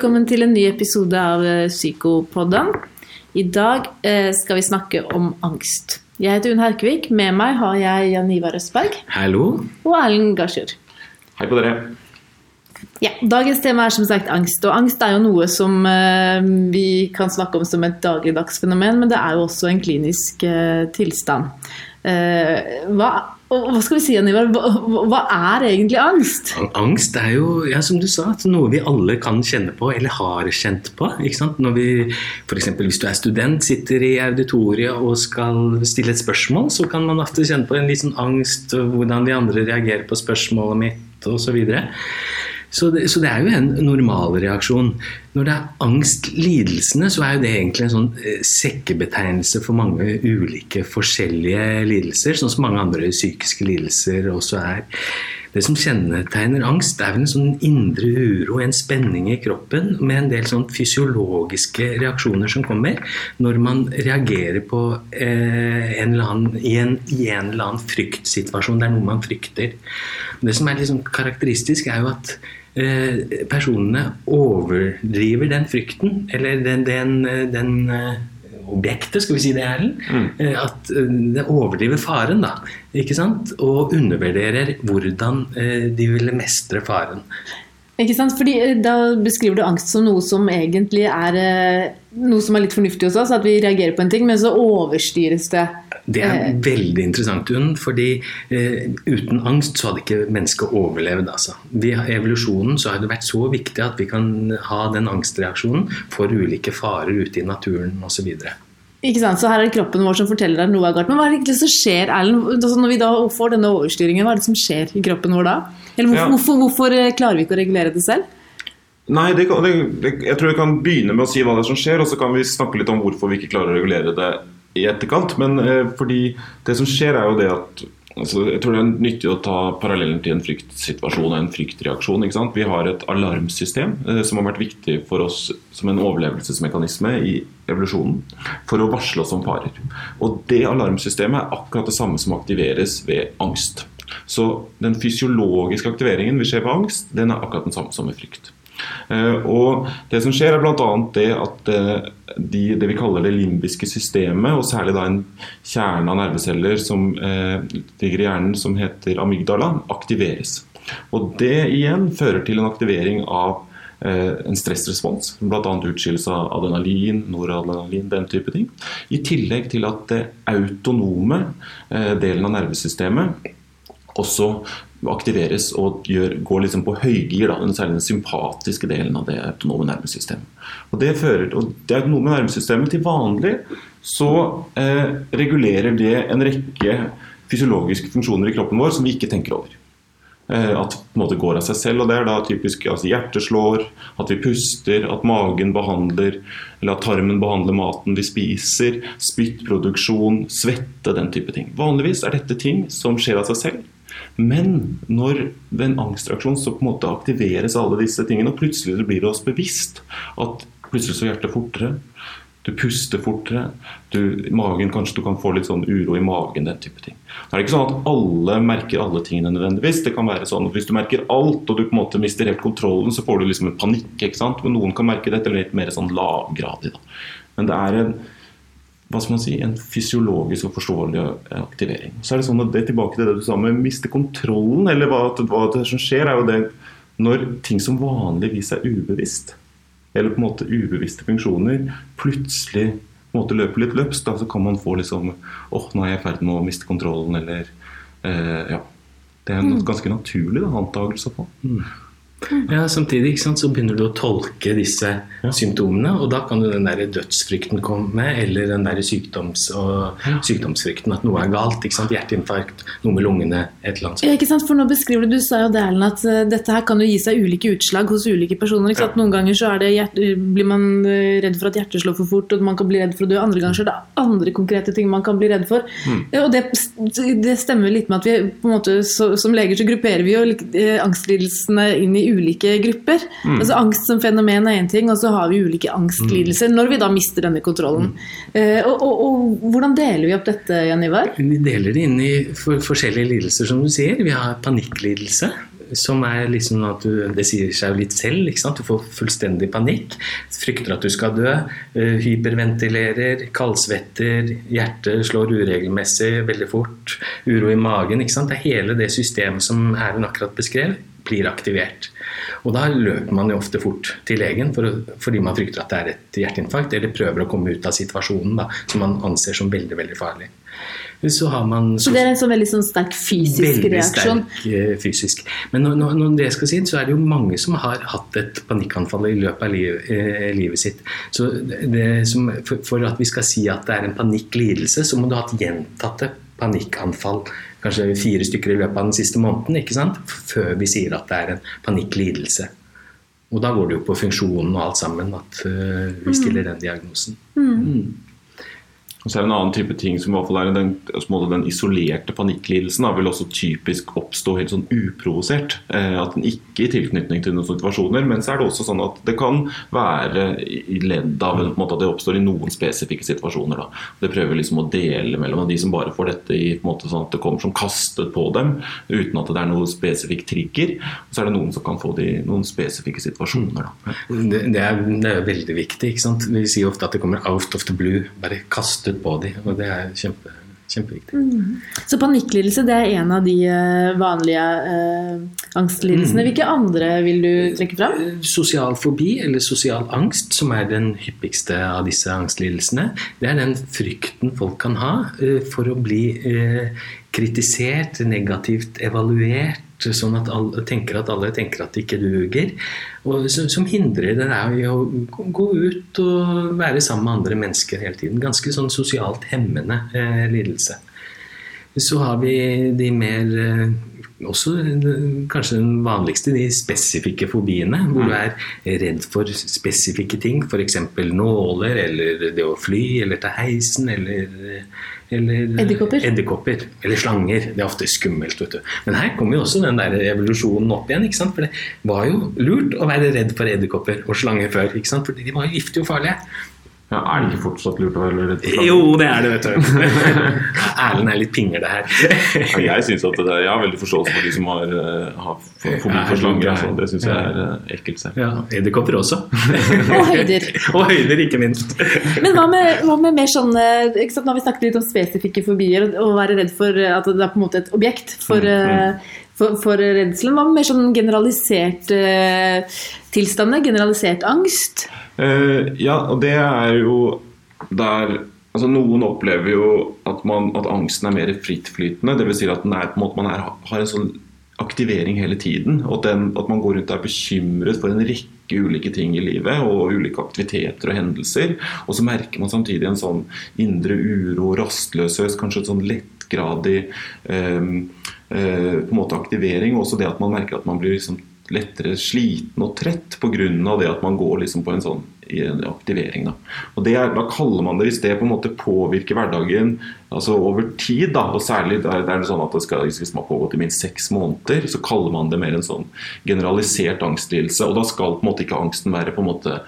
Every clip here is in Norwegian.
velkommen til en ny episode av eh, Psykopodden. I dag eh, skal vi snakke om angst. Jeg heter Unn Herkevik. Med meg har jeg Jan Ivar Østberg Hallo. og Erlend Garsjord. Hei på dere. Ja, dagens tema er som sagt angst. Og angst er jo noe som eh, vi kan snakke om som et dagligdags fenomen, men det er jo også en klinisk tilstand. Eh, hva, hva skal vi si, Anivar? Hva, hva- er egentlig angst? Angst er jo, ja, som du sa, noe vi alle kan kjenne på, eller har kjent på. ikke sant? Når vi, for eksempel, hvis du er student, sitter i auditoriet og skal stille et spørsmål, så kan man ofte kjenne på en liten angst, hvordan de andre reagerer på spørsmålet mitt, osv. Så, det, så det er jo en normalreaksjon. Når det er angstlidelsene, så er jo det egentlig en sånn eh, sekkebetegnelse for mange ulike forskjellige lidelser, sånn som mange andre psykiske lidelser også er. Det som kjennetegner angst, er vel en sånn indre uro, en spenning i kroppen, med en del sånn fysiologiske reaksjoner som kommer når man reagerer på eh, en eller annen, i, en, i en eller annen fryktsituasjon. Det er noe man frykter. Det som er liksom karakteristisk, er jo at eh, personene overdriver den frykten, eller den, den, den eh, objektet, skal vi si det, Erlend. Mm. At eh, det overdriver faren, da. Ikke sant? Og undervurderer hvordan eh, de ville mestre faren. Ikke sant? Fordi eh, Da beskriver du angst som noe som egentlig er eh, noe som er litt fornuftig hos oss, at vi reagerer på en ting, men så overstyres det. Det er Eh. veldig interessant, Unn, fordi eh, uten angst så hadde ikke mennesket overlevd. Altså. Vi evolusjonen så har det vært så viktig at vi kan ha den angstreaksjonen for ulike farer ute i naturen osv. Ikke sant? Så her er det kroppen vår som forteller deg noe er galt. Men hva er det egentlig som skjer, Erlend? Altså, når vi da får denne overstyringen, hva er det som skjer i kroppen vår da? Eller hvorfor, Ja. hvorfor, hvorfor eh, klarer vi ikke å regulere det selv? Nei, det kan, det, Jeg tror jeg kan begynne med å si hva det er som skjer, og så kan vi snakke litt om hvorfor vi ikke klarer å regulere det i etterkant. Men eh, fordi det som skjer, er jo det at altså, Jeg tror det er nyttig å ta parallellen til en fryktsituasjon og en fryktreaksjon. Vi har et alarmsystem eh, som har vært viktig for oss som en overlevelsesmekanisme i evolusjonen for å varsle oss om farer. Og det alarmsystemet er akkurat det samme som aktiveres ved angst. Så den fysiologiske aktiveringen vi ser ved angst, den er akkurat den samme som ved frykt. Eh, og Det som skjer er bl.a. det at eh, de, det vi kaller det limbiske systemet, og særlig da en kjerne av nerveceller som eh, ligger i hjernen som heter amygdala, aktiveres. Og Det igjen fører til en aktivering av en stressrespons, bl.a. utskillelse av adrenalin, noradrenalin, den type ting. I tillegg til at det autonome delen av nervesystemet også aktiveres og gjør, går liksom på høygir, da, den særlig den sympatiske delen av det autonome nervesystemet. Og det, fører, og det autonome nervesystemet til vanlig så eh, regulerer det en rekke fysiologiske funksjoner i kroppen vår som vi ikke tenker over. Eh, at på en måte går av seg selv, og det er da typisk altså hjertet slår, at vi puster, at magen behandler, eller at tarmen behandler maten vi spiser, spyttproduksjon, svette, den type ting. Vanligvis er dette ting som skjer av seg selv. Men når ved en angstreaksjon så på en måte aktiveres alle disse tingene, og plutselig blir det oss bevisst at plutselig så hjertet fortere, du puster fortere, du, magen kanskje du kan få litt sånn uro i magen, den type ting. Det er ikke sånn at alle merker alle tingene nødvendigvis. Det kan være sånn at Hvis du merker alt og du på en måte mister helt kontrollen, så får du liksom en panikk. ikke sant? Men noen kan merke dette litt mer sånn lavgradig. da. Men det er en hva skal man si, en fysiologisk og forståelig aktivering. Så er det sånn at det er tilbake til det du sa med miste kontrollen, eller hva, hva det som skjer, er jo det når ting som vanligvis er ubevisst, eller på en måte ubevisste funksjoner, plutselig på en måte løper litt løpsk, da, så kan man få liksom åh, nå er jeg i ferd med å miste kontrollen, eller eh, ja. Det er en ganske naturlig antakelse på. Ja, Samtidig ikke sant, så begynner du å tolke disse symptomene, og da kan jo den der dødsfrykten komme, eller den der sykdoms og sykdomsfrykten, at noe er galt. ikke sant, Hjerteinfarkt, noe med lungene, et eller annet Ja, ikke sant? For nå beskriver Du du sa jo det, at eh, dette her kan jo gi seg ulike utslag hos ulike personer. Ikke sant? Noen ganger så er det hjerte, blir man eh, redd for at hjertet slår for fort, og man kan bli redd for å dø. Andre ganger så er det andre konkrete ting man kan bli redd for. Ja, Og det, det stemmer litt med at vi på en måte, så, som leger så grupperer vi jo eh, angstlidelsene inn i ulike grupper. Altså Angst som fenomen er én ting, og så har vi ulike angstlidelser når vi da mister denne kontrollen. Eh, og, og, og hvordan deler vi opp dette, Jan Ivar? Vi deler det inn i for, forskjellige lidelser, som du sier. Vi har panikklidelse. som er liksom at du Det sier seg jo litt selv. ikke sant? Du får fullstendig panikk. Frykter at du skal dø. eh, Hyperventilerer, kaldsvetter, hjertet slår uregelmessig veldig fort. Uro i magen. ikke sant? Det er hele det systemet som Erlend akkurat beskrev, blir aktivert. Og da løper man jo ofte fort til legen for, fordi man frykter at det er et hjerteinfarkt, eller prøver å komme ut av situasjonen da, som man anser som veldig, veldig farlig. Så har man Så det er en sånn veldig sånn sterk fysisk Veldig reaksjon. sterk eh, fysisk. Men når, når, når det skal sies, så er det jo mange som har hatt et panikkanfall i løpet av liv, eh, livet sitt. Så det som, for, for at vi skal si at det er en panikklidelse, så må du ha hatt gjentatte panikkanfall. Kanskje fire stykker i løpet av den siste måneden, ikke sant? før vi sier at det er en panikklidelse. Og da går det jo på funksjonen og alt sammen at eh, vi stiller den diagnosen. Og så er det en annen type ting som i hvert fall er den, måte den isolerte panikklidelsen da, vil også typisk oppstå helt sånn uprovosert. Eh, at den ikke i tilknytning til noen situasjoner. Men så er det også sånn at det kan være i ledd av en, måte, at det oppstår i noen spesifikke situasjoner. Da. Det prøver liksom å dele mellom de som bare får dette i en måte sånn at det kommer som kastet på dem uten at det er noe spesifikk trigger. Og så er det noen som kan få det i noen spesifikke situasjoner. Da. Det, det, er, det er veldig viktig. ikke sant? Vi sier ofte at det kommer out of the blue. Bare kastet på dem. Og det er kjempe, kjempeviktig. Så panikklidelse det er en av de eh, vanlige eh, angstlidelsene. Hvilke andre vil du trekke fram? Sosial fobi, eller sosial angst, som er den hyppigste av disse angstlidelsene, det er den frykten folk kan ha eh, for å bli eh, kritisert, negativt evaluert, sånn at alle tenker at alle tenker at ikke duger. Og som, som hindrer deg i å gå ut og være sammen med andre mennesker hele tiden. Ganske sånn sosialt hemmende eh, lidelse. Så har vi de mer eh, også kanskje den vanligste, de spesifikke fobiene. Hvor du er redd for spesifikke ting. F.eks. nåler, eller det å fly, eller ta heisen, eller, eller Edderkopper. edderkopper. Eller slanger. Det er ofte skummelt. vet du. Men her kommer jo også den der evolusjonen opp igjen. ikke sant? For det var jo lurt å være redd for edderkopper og slanger før. ikke sant? For de var giftige og farlige. Ja, er det ikke fortsatt lurt å være redd for? Jo, det er det, vet du. Erlend er litt pinglete her. Jeg synes at det, jeg har veldig forståelse for de som har, eh, har fobi for slanger. Altså. Det syns jeg er eh, ekkelt selv. Ja, Edderkopper også. Og høyder. og høyder, ikke minst. Men hva med, hva med mer sånn eh? Nå har vi snakket litt om spesifikke fobier og å være redd for at det er på en måte et objekt for, eh, for, for redselen. var mer sånn generalisert eh, tilstander? Generalisert angst? Eh, ja, og det er jo der altså Noen opplever jo at, man, at angsten er mer frittflytende. Dvs. Si at den er, på en måte, man er, har en sånn aktivering hele tiden. Og den, at man går rundt og er bekymret for en rekke ulike ting i livet og ulike aktiviteter og hendelser. Og så merker man samtidig en sånn indre uro, rastløshet, kanskje et sånn lettgradig eh, eh, på en måte aktivering. Og også det at man merker at man blir liksom lettere sliten og trett pga. det at man går liksom på en sånn i aktivering. Da. Og det er, da kaller man det, Hvis det på en måte påvirker hverdagen altså over tid, da, og særlig der er det sånn at det skal, hvis man har pågått i minst seks måneder, så kaller man det mer en sånn generalisert angstlidelse. Og da skal på en måte ikke angsten være på en måte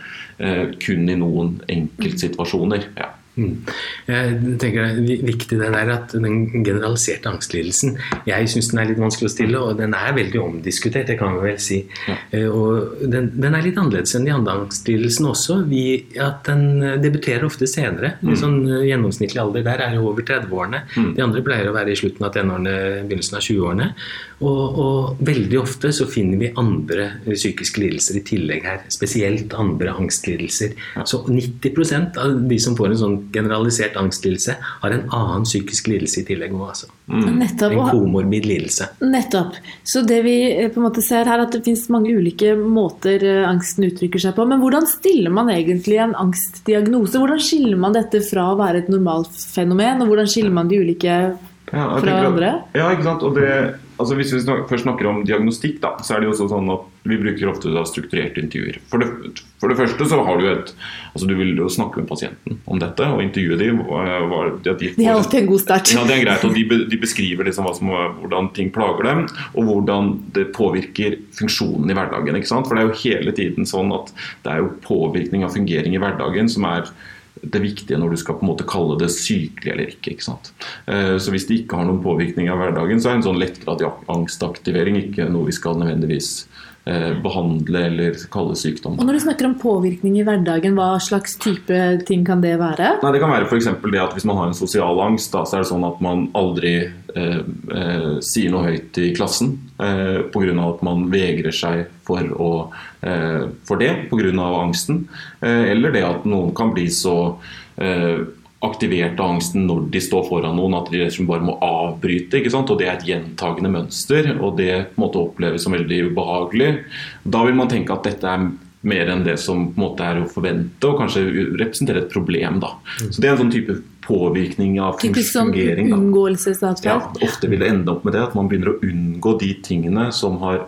eh, kun i noen enkeltsituasjoner. Ja. Mm. Jeg tenker det er viktig det der at den generaliserte angstlidelsen Jeg syns den er litt vanskelig å stille, og den er veldig omdiskutert, det kan vi vel si. Ja. Eh, Og den, den er litt annerledes enn de andre angstlidelsene også. Vi, at den debuterer ofte senere. Mm. Sånn eh, Gjennomsnittlig alder der er jo over 30-årene. Mm. De andre pleier å være i slutten av tenårene, begynnelsen av 20-årene. Og, og veldig ofte så finner vi andre psykiske lidelser i tillegg her. Spesielt andre angstlidelser. Så 90% av de som får en sånn generalisert angstlidelse, har en annen psykisk lidelse i tillegg òg, altså. Nettopp. En komorbid lidelse. nettopp. Så det vi eh, på en måte ser her, er at det finnes mange ulike måter eh, angsten uttrykker seg på. Men hvordan stiller man egentlig en angstdiagnose? Hvordan skiller man dette fra å være et normalt fenomen, og hvordan skiller man de ulike Ja, Fra at- andre? Ja, ikke sant. Og det, altså hvis vi snak, først snakker om diagnostikk, da, så er det jo også sånn at vi bruker ofte da strukturerte intervjuer. For det, for det første så har du et Altså du vil jo snakke med pasienten om dette, og intervjue dem var, var de Det er alltid en god start. Ja, det er greit. og De, de beskriver liksom som, hvordan ting plager dem, og hvordan det påvirker funksjonen i hverdagen. ikke sant? For det er jo hele tiden sånn at det er jo påvirkning av fungering i hverdagen som er det viktige når du skal på en måte kalle det sykelig eller ikke. ikke sant? Eh, så hvis det ikke har noen påvirkning av hverdagen, så er en sånn lettgradig angstaktivering ikke noe vi skal nødvendigvis behandle eller kalle sykdom. Og Når du snakker om påvirkning i hverdagen, hva slags type ting kan det være? Nei, Det kan være f.eks. det at hvis man har en sosial angst, da, så er det sånn at man aldri eh, eh, sier noe høyt i klassen eh, pga. at man vegrer seg for, å, eh, for det pga. angsten. Eh, eller det at noen kan bli så eh, aktivert av angsten når de står foran noen, at de bare må avbryte. Og Det er et gjentagende mønster, og det måte oppleves som veldig ubehagelig. Da vil man tenke at dette er mer enn det som på en måte er å forvente, og kanskje representere et problem. da. Så Det er en sånn type påvirkning av Typisk som fungering. da. unngåelsesatferd. Ja, ofte vil det ende opp med det at man begynner å unngå de tingene som har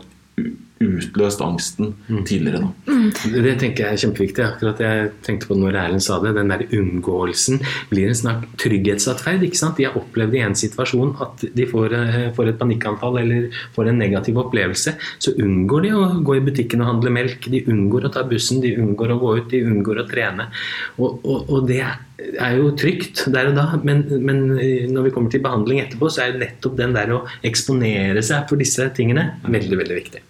utløst angsten tidligere. da. Det tenker jeg er kjempeviktig. Akkurat jeg tenkte på når Erlend sa det. Den der unngåelsen blir en snakk trygghetsatferd. ikke sant? De har opplevd i en situasjon at de får, eh, får et panikkanfall eller får en negativ opplevelse. Så unngår de å gå i butikken og handle melk. De unngår å ta bussen, de unngår å gå ut, de unngår å trene. Og, og, og det er jo trygt der og da, men, men eh, når vi kommer til behandling etterpå, så er nettopp den der å eksponere seg for disse tingene veldig, veldig viktig.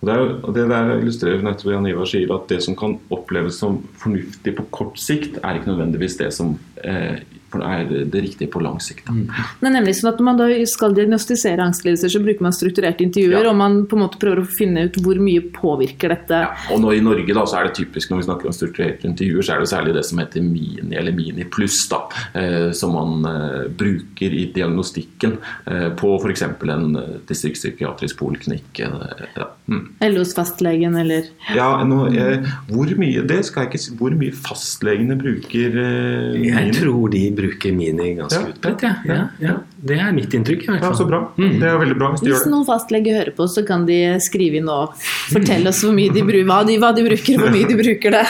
Og det, er, det der illustrerer nettopp Jan Ivar sier at det som kan oppleves som fornuftig på kort sikt, er ikke nødvendigvis det som eh, er det riktige på lang sikt. Mm. Det er nemlig sånn at Når man da skal diagnostisere angstlidelser, så bruker man strukturerte intervjuer, Ja. og man på en måte prøver å finne ut hvor mye påvirker dette. Ja, og nå I Norge da, så er det typisk når vi snakker om strukturerte intervjuer, så er det særlig det som heter Mini eller Mini pluss, da, eh, som man eh, bruker i diagnostikken eh, på f.eks. en eh, distriktspsykiatrisk poliklinikk. Eh, ja. mm. Eller hos fastlegen, eller Ja, nå, eh, hvor mye det skal jeg ikke si, hvor mye fastlegene bruker eh, Jeg tror de bruker Mini ganske Ja, utbredt. Ja. ja, Ja, ja. Det er mitt inntrykk. i hvert Ja, fall. så bra. Mm. Det er veldig bra hvis de Hvis gjør det. Hvis noen fastlege hører på, så kan de skrive inn og fortelle oss hvor mye de bruker, hva, de, hva de bruker, hvor mye de bruker det.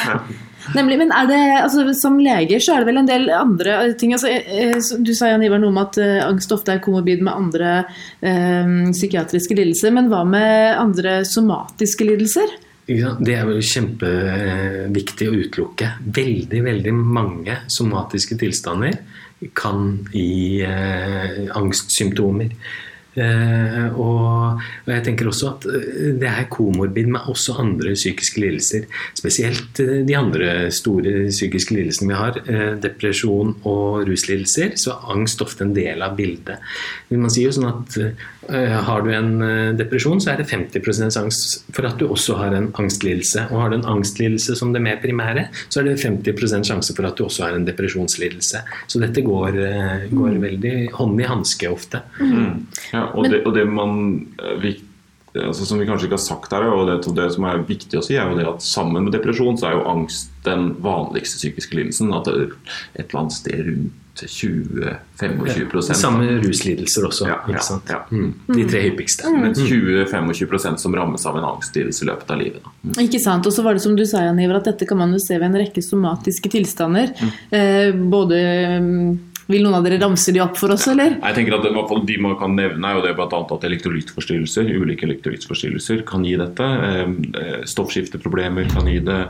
Nemlig, men er det, altså, Som leger så er det vel en del andre ting. Altså, eh, eh, du sa Jan Ivar noe om at eh, angst ofte er komorbid med andre eh, psykiatriske lidelser. Men hva med andre somatiske lidelser? Det er vel kjempeviktig å utelukke. Veldig, veldig mange somatiske tilstander kan gi eh, angstsymptomer. Eh, og, og jeg tenker også at eh, det er komorbid med også andre psykiske lidelser. Spesielt eh, de andre store psykiske lidelsene vi har. Eh, depresjon og ruslidelser. Så er angst ofte en del av bildet. Men Man sier jo sånn at eh, har du en eh, depresjon, så er det 50% angst for at du også har en angstlidelse. Og har du en angstlidelse som det mer primære, så er det 50% sjanse for at du også har en depresjonslidelse. Så dette går, eh, går veldig hånd i hanske ofte. Mm. Ja, og, det, og det man eh, altså Som vi kanskje ikke har sagt her, og det, det som er viktig å si, er jo det at sammen med depresjon så er jo angst den vanligste psykiske lidelsen. At det er et eller annet sted rundt 20-25 Samme ruslidelser også. Ja, ja, sant? ja. Mm. De tre hyppigste. Mens 20-25 som rammes av en angstlidelse i løpet av livet. Da. Mm. Ikke sant, og så var det som du sa, Jan Iver, at dette kan man jo se ved en rekke somatiske tilstander. Eh, både mm, Vil noen av dere ramse de opp for oss, eller? Jeg tenker at det, De man kan nevne, er jo det annet at elektrolyttforstyrrelser ulike elektrolyttforstyrrelser kan gi dette. Eh, Stoffskifteproblemer kan gi det.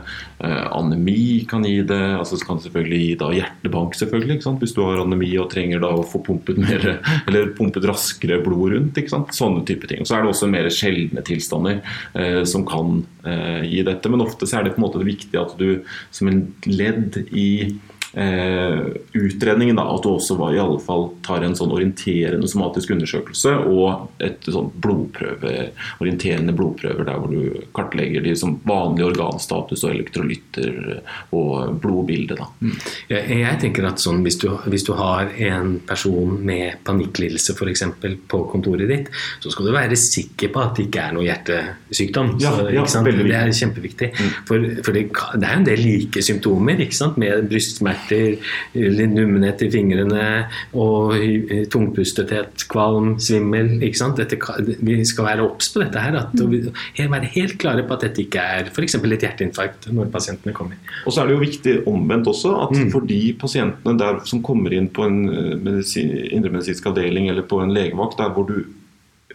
eh, Anemi kan gi det. altså kan selvfølgelig gi da hjertebank, selvfølgelig. Hvis du har anemi og trenger da å få pumpet mer, eller pumpet raskere blod rundt. ikke sant? Sånne type ting. Så er det også mer sjeldne tilstander eh, som kan eh, gi dette. Men ofte så er det på en måte viktig at du som en ledd i utredningen da, at du også var, i alle fall tar en sånn orienterende somatisk undersøkelse og et sånn blodprøve, orienterende blodprøver der hvor du kartlegger de som vanlige organstatus og elektrolytter og blodbilde. Da. Mm. Jeg, jeg tenker at sånn, hvis, du, hvis du har en person med panikklidelse eksempel, på kontoret ditt, så skal du være sikker på at det ikke er noe hjertesykdom. Ja, så, ja? Det er kjempeviktig. kjempeviktig. For, for det, det er en del like symptomer med brystsmerter, litt nummenhet i fingrene og tungpustethet, kvalm, svimmel. Ikke sant? Dette, vi skal være obs på dette her. At, og være helt klare på at dette ikke er f.eks. et hjerteinfarkt når pasientene kommer. Og så er det jo viktig omvendt også at for de pasientene der som kommer inn på en eh, medisin, indremedisinsk avdeling eller på en legevakt der hvor du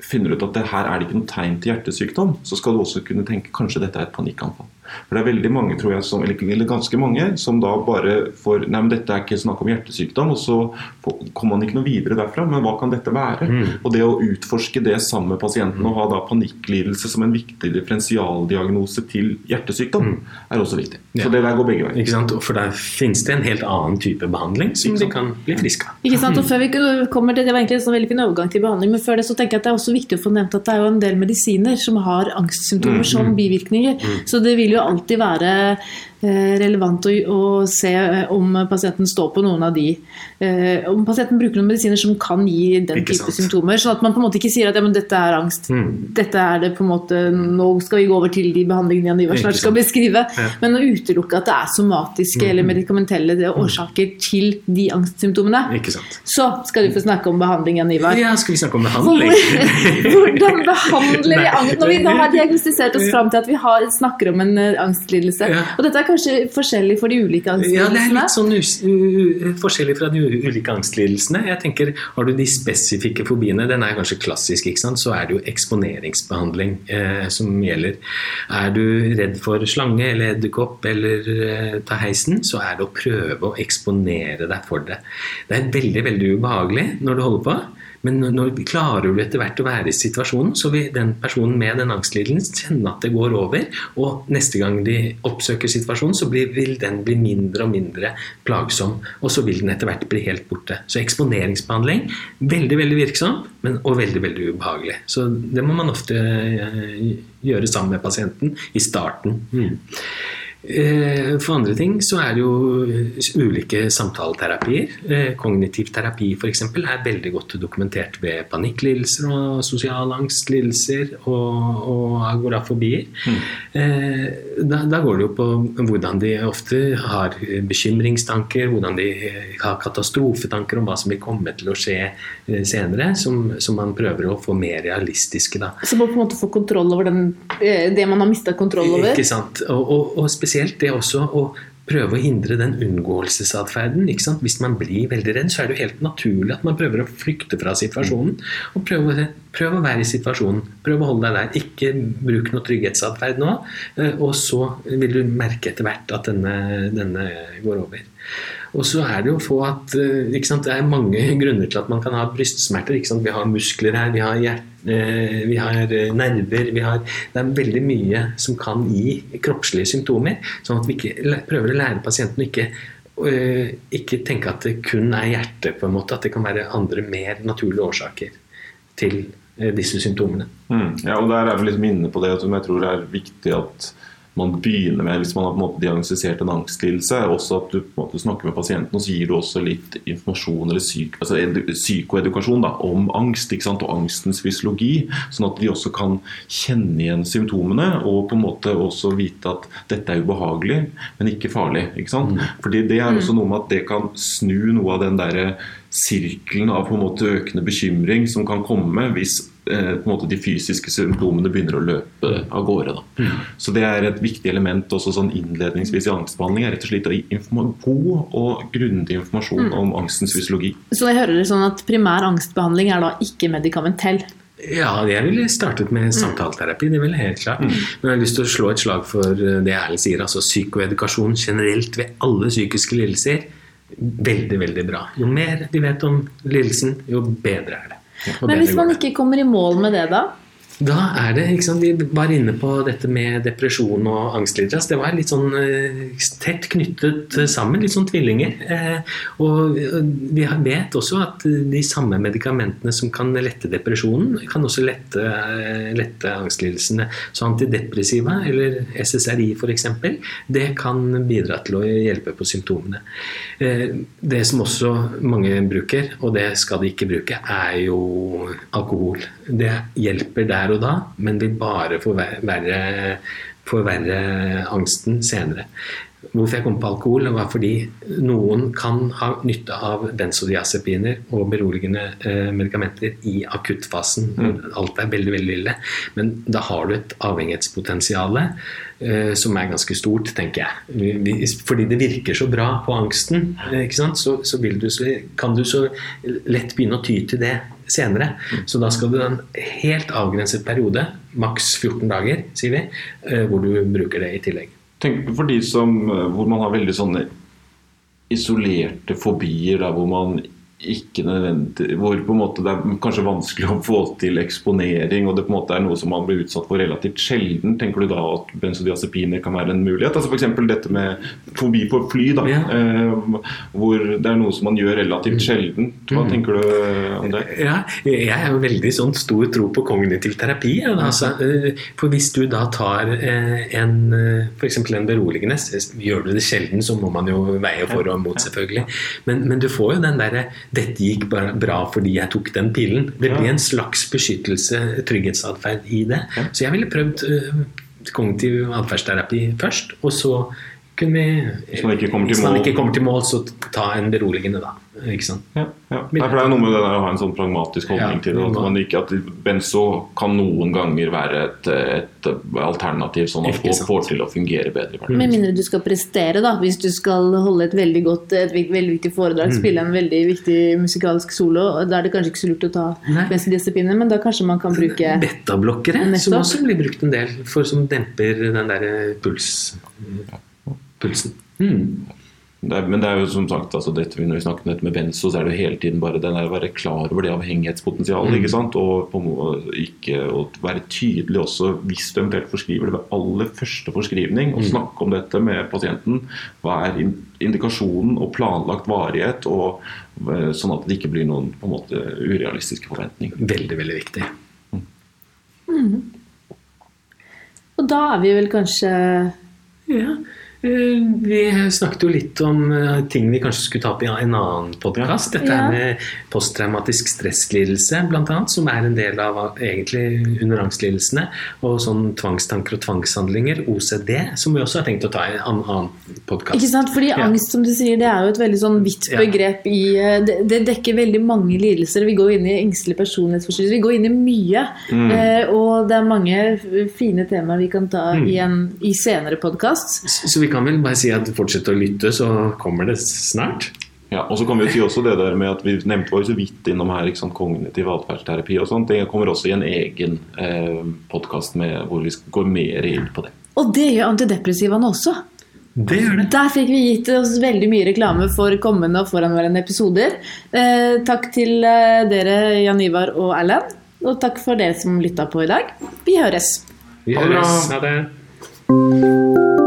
finner ut at det her er det ikke noe tegn til hjertesykdom, så skal du også kunne tenke kanskje dette er et panikkanfall. For det er veldig mange, tror jeg, som, eller, ganske mange, som da bare får Nei, men dette er ikke snakk om hjertesykdom, og så kommer man ikke noe videre derfra. Men hva kan dette være? Og det å utforske det sammen med pasienten og ha da panikklidelse som en viktig differensialdiagnose til hjertesykdom, er også viktig. Ja. Så det der går begge veier. Ikke sant? For der finnes det en helt annen type behandling som de kan bli friske av. Ikke sant? Og før vi kommer til, Det var egentlig en sånn veldig fin overgang til behandling, men før det så tenker jeg at det er også viktig å få nevnt at det er jo en del medisiner som har angstsymptomer som bivirkninger. Så det vil jo alltid være relevant å, å se eh, om pasienten står på noen av de eh, Om pasienten bruker noen medisiner som kan gi den Ikke type sant. symptomer. Sånn at man på en måte ikke sier at ja, men dette er angst. Dette er det på en måte Nå skal vi gå over til de behandlingene Jan Ivar snart skal beskrive. Ja. Men å utelukke at det er somatiske eller medikamentelle årsaker til de angstsymptomene, så skal du få snakke om behandling, Jan Ivar. Ja, skal vi snakke om behandling? Hvordan behandler vi angst når vi nå har diagnostisert oss fram til at vi har, snakker om en eh, angstlidelse? Ja. Og dette er kanskje forskjellig for de ulike angstlidelsene? Ja, det er litt sånn u forskjellig fra de ulike angstlidelsene. Jeg tenker, Har du de spesifikke fobiene, den er kanskje klassisk, ikke sant? så er det jo eksponeringsbehandling eh, som gjelder. Er du redd for slange eller edderkopp eller eh, ta heisen, så er det å prøve å eksponere deg for det. Det er veldig, veldig ubehagelig når du holder på. Men når- vi klarer du etter hvert å være i situasjonen, så vil den personen med den angstlidelsen kjenne at det går over. Og neste gang de oppsøker situasjonen, så blir, vil den bli mindre og mindre plagsom. Og så vil den etter hvert bli helt borte. Så eksponeringsbehandling, veldig veldig virksom, men, og veldig veldig ubehagelig. Så det må man ofte eh, gjøre sammen med pasienten i starten. Mm. Eh, For andre ting så er det jo ulike samtaleterapier. Eh, Kognitiv terapi f.eks. er veldig godt dokumentert ved panikklidelser og sosial angstlidelser og, og agorafobier. Mm. Da, da går det jo på hvordan de ofte har bekymringstanker, hvordan de har katastrofetanker om hva som vil komme til å skje eh, senere, som, som man prøver å få mer realistiske. da. Så man på en måte få kontroll over den, eh, det man har mista kontroll over? Ikke sant? Og, og, og spesielt det også å prøve å hindre den unngåelsesatferden. ikke sant? Hvis man blir veldig redd, så er det jo helt naturlig at man prøver å flykte fra situasjonen. Og prøve, prøve å være i situasjonen. Prøv å holde deg der. Ikke bruk noe trygghetsatferd nå. eh, Og så vil du merke etter hvert at denne, denne går over. Og så er det jo få at eh, ikke sant? Det er mange grunner til at man kan ha brystsmerter. Ikke sant? Vi har muskler her, vi har hjerte, eh, vi har eh, nerver vi har, Det er veldig mye som kan gi kroppslige symptomer. Sånn at vi ikke prøver å lære pasienten å ikke ikke tenke at det kun er hjertet, på en måte, at det kan være andre mer naturlige årsaker til disse symptomene. Mm. Ja, og der er vi liksom inne på det som jeg tror er viktig at man begynner med hvis man har på en måte diagnostisert en angstlidelse. også At du på en måte snakker med pasienten og så gir du også litt informasjon eller psyk, altså psykoedukasjon da, om angst ikke sant? og angstens fysiologi. Sånn at de også kan kjenne igjen symptomene og på en måte også vite at dette er ubehagelig, men ikke farlig. ikke sant? Fordi det er også noe med at det kan snu noe av den derre sirkelen av på en måte økende bekymring som kan komme hvis eh, på en måte de fysiske symptomene begynner å løpe av gårde. Da. Så det er et viktig element også sånn innledningsvis i angstbehandling. er rett og slett å gi god og grundig informasjon om angstens fysiologi. Så jeg hører det sånn at primær angstbehandling er da ikke medikamentell? Ja, jeg ville startet med samtaleterapi. Det ville helt klart. Men jeg har lyst til å slå et slag for eh, det Erlend sier, altså psykoedukasjon generelt ved alle psykiske lidelser. Veldig, veldig bra. Jo mer vi vet om lidelsen, jo bedre er det. Men hvis man ikke kommer i mål med det, da? Da er det, ikke Vi var inne på dette med depresjon og angstlidelser. Det var litt sånn eh, tett knyttet sammen, litt sånn tvillinger. Eh, og vi vet også at de samme medikamentene som kan lette depresjonen, kan også lette, eh, lette angstlidelsene. Så antidepressiva, eller SSRI f.eks., det kan bidra til å hjelpe på symptomene. Eh, Det som også mange bruker, og det skal de ikke bruke, er jo alkohol. Det hjelper der og da, men vil bare forverre, forverre angsten senere. Hvorfor jeg kom på alkohol, var fordi noen kan ha nytte av benzodiazepiner og beroligende eh, medikamenter i akuttfasen. Mm. Alt er veldig veldig ille. Men da har du et avhengighetspotensial eh, som er ganske stort, tenker jeg. Fordi det virker så bra på angsten, eh? Så, så, du, så kan du så lett begynne å ty til det senere. Så da skal du ha en helt avgrenset periode, maks 14 dager, sier vi, eh, hvor du bruker det i tillegg. Tenk for de som, eh, hvor man har veldig sånne isolerte fobier, der hvor man ikke nødvendig, hvor på en måte det er kanskje vanskelig å få til eksponering, og det på en måte er noe som man blir utsatt for relativt sjelden. Tenker du da at benzodiazepiner kan være en mulighet? Altså F.eks. dette med fobi på fly, da, Ja. eh, hvor det er noe som man gjør relativt sjelden. Hva tenker du om det? Ja, jeg er jo veldig sånn stor tro på kognitiv terapi. Altså, for hvis du da tar eh, en f.eks. en beroligende, gjør du det sjelden, så må man jo veie for og mot, selvfølgelig. Men, men du får jo den derre 'dette gikk bra fordi jeg tok den pillen'. Det ble blir en slags beskyttelse, trygghetsatferd i det. Så jeg ville prøvd eh, kognitiv atferdsterapi først, og så kunne vi Hvis man ikke kommer til mål. ikke kommer til mål, så ta en beroligende, da. Ikke sant? Ja, ja. Nei, for Det er noe med det der å ha en sånn pragmatisk holdning Ja, til det. At, man- ikke, at benzo kan noen ganger være et, et alternativ, sånn at folk får til å fungere bedre. hverdagen. Med mindre du skal prestere, da. Hvis du skal holde et veldig godt, et veldig viktig foredrag, Mm. spille en veldig viktig musikalsk solo, da er det kanskje ikke så lurt å ta benzodiazepiner, men da kanskje man kan bruke Betablokkere, som også blir brukt en del, for som demper den der puls, pulsen. Mm. Det er, men det er jo som sagt, altså dette, når vi snakker om dette med benzo, så er det jo hele tiden bare den der å være klar over det avhengighetspotensialet. ikke sant? Og på, ikke, og være tydelig også hvis du eventuelt forskriver det ved aller første forskrivning. Og snakke om dette med pasienten. Hva er indikasjonen og planlagt varighet? og eh, Sånn at det ikke blir noen på en måte urealistiske forventninger. Veldig, veldig viktig. Og da er vi vel kanskje Ja. Eh, Vi snakket jo litt om eh, ting vi kanskje skulle ta opp i en annen podkast. Dette Ja. med posttraumatisk stresslidelse, bl.a., som er en del av egentlig underangslidelsene. Og sånn tvangstanker og tvangshandlinger, OCD, som vi også har tenkt å ta i en annen podkast. Ikke sant? Fordi Ja. angst, som du sier, det er jo et veldig sånn vidt Ja. begrep i eh, det, det dekker veldig mange lidelser. Vi går inn i engstelig personlighetsforstyrrelse. Vi går inn i mye. Mm. Eh, og det er mange fine temaer vi kan ta Mm. i en i senere podkast. Så vi kan vel bare si at fortsett å lytte, så kommer det snart. Ja, og så kan vi jo si også det der med at Vi nevnte var jo så vidt innom her ikke sant, kognitiv atferdsterapi. og sånt. Det kommer også i en egen eh, podkast hvor vi går mer inn på det. Og det gjør antidepressivaene også. Det gjør det. Der fikk vi gitt oss veldig mye reklame for kommende og foranværende episoder. Eh, takk til eh, dere, Jan Ivar og Erlend. Og takk for dere som lytta på i dag. Vi høres. Vi Ha det bra. høres. Ha det.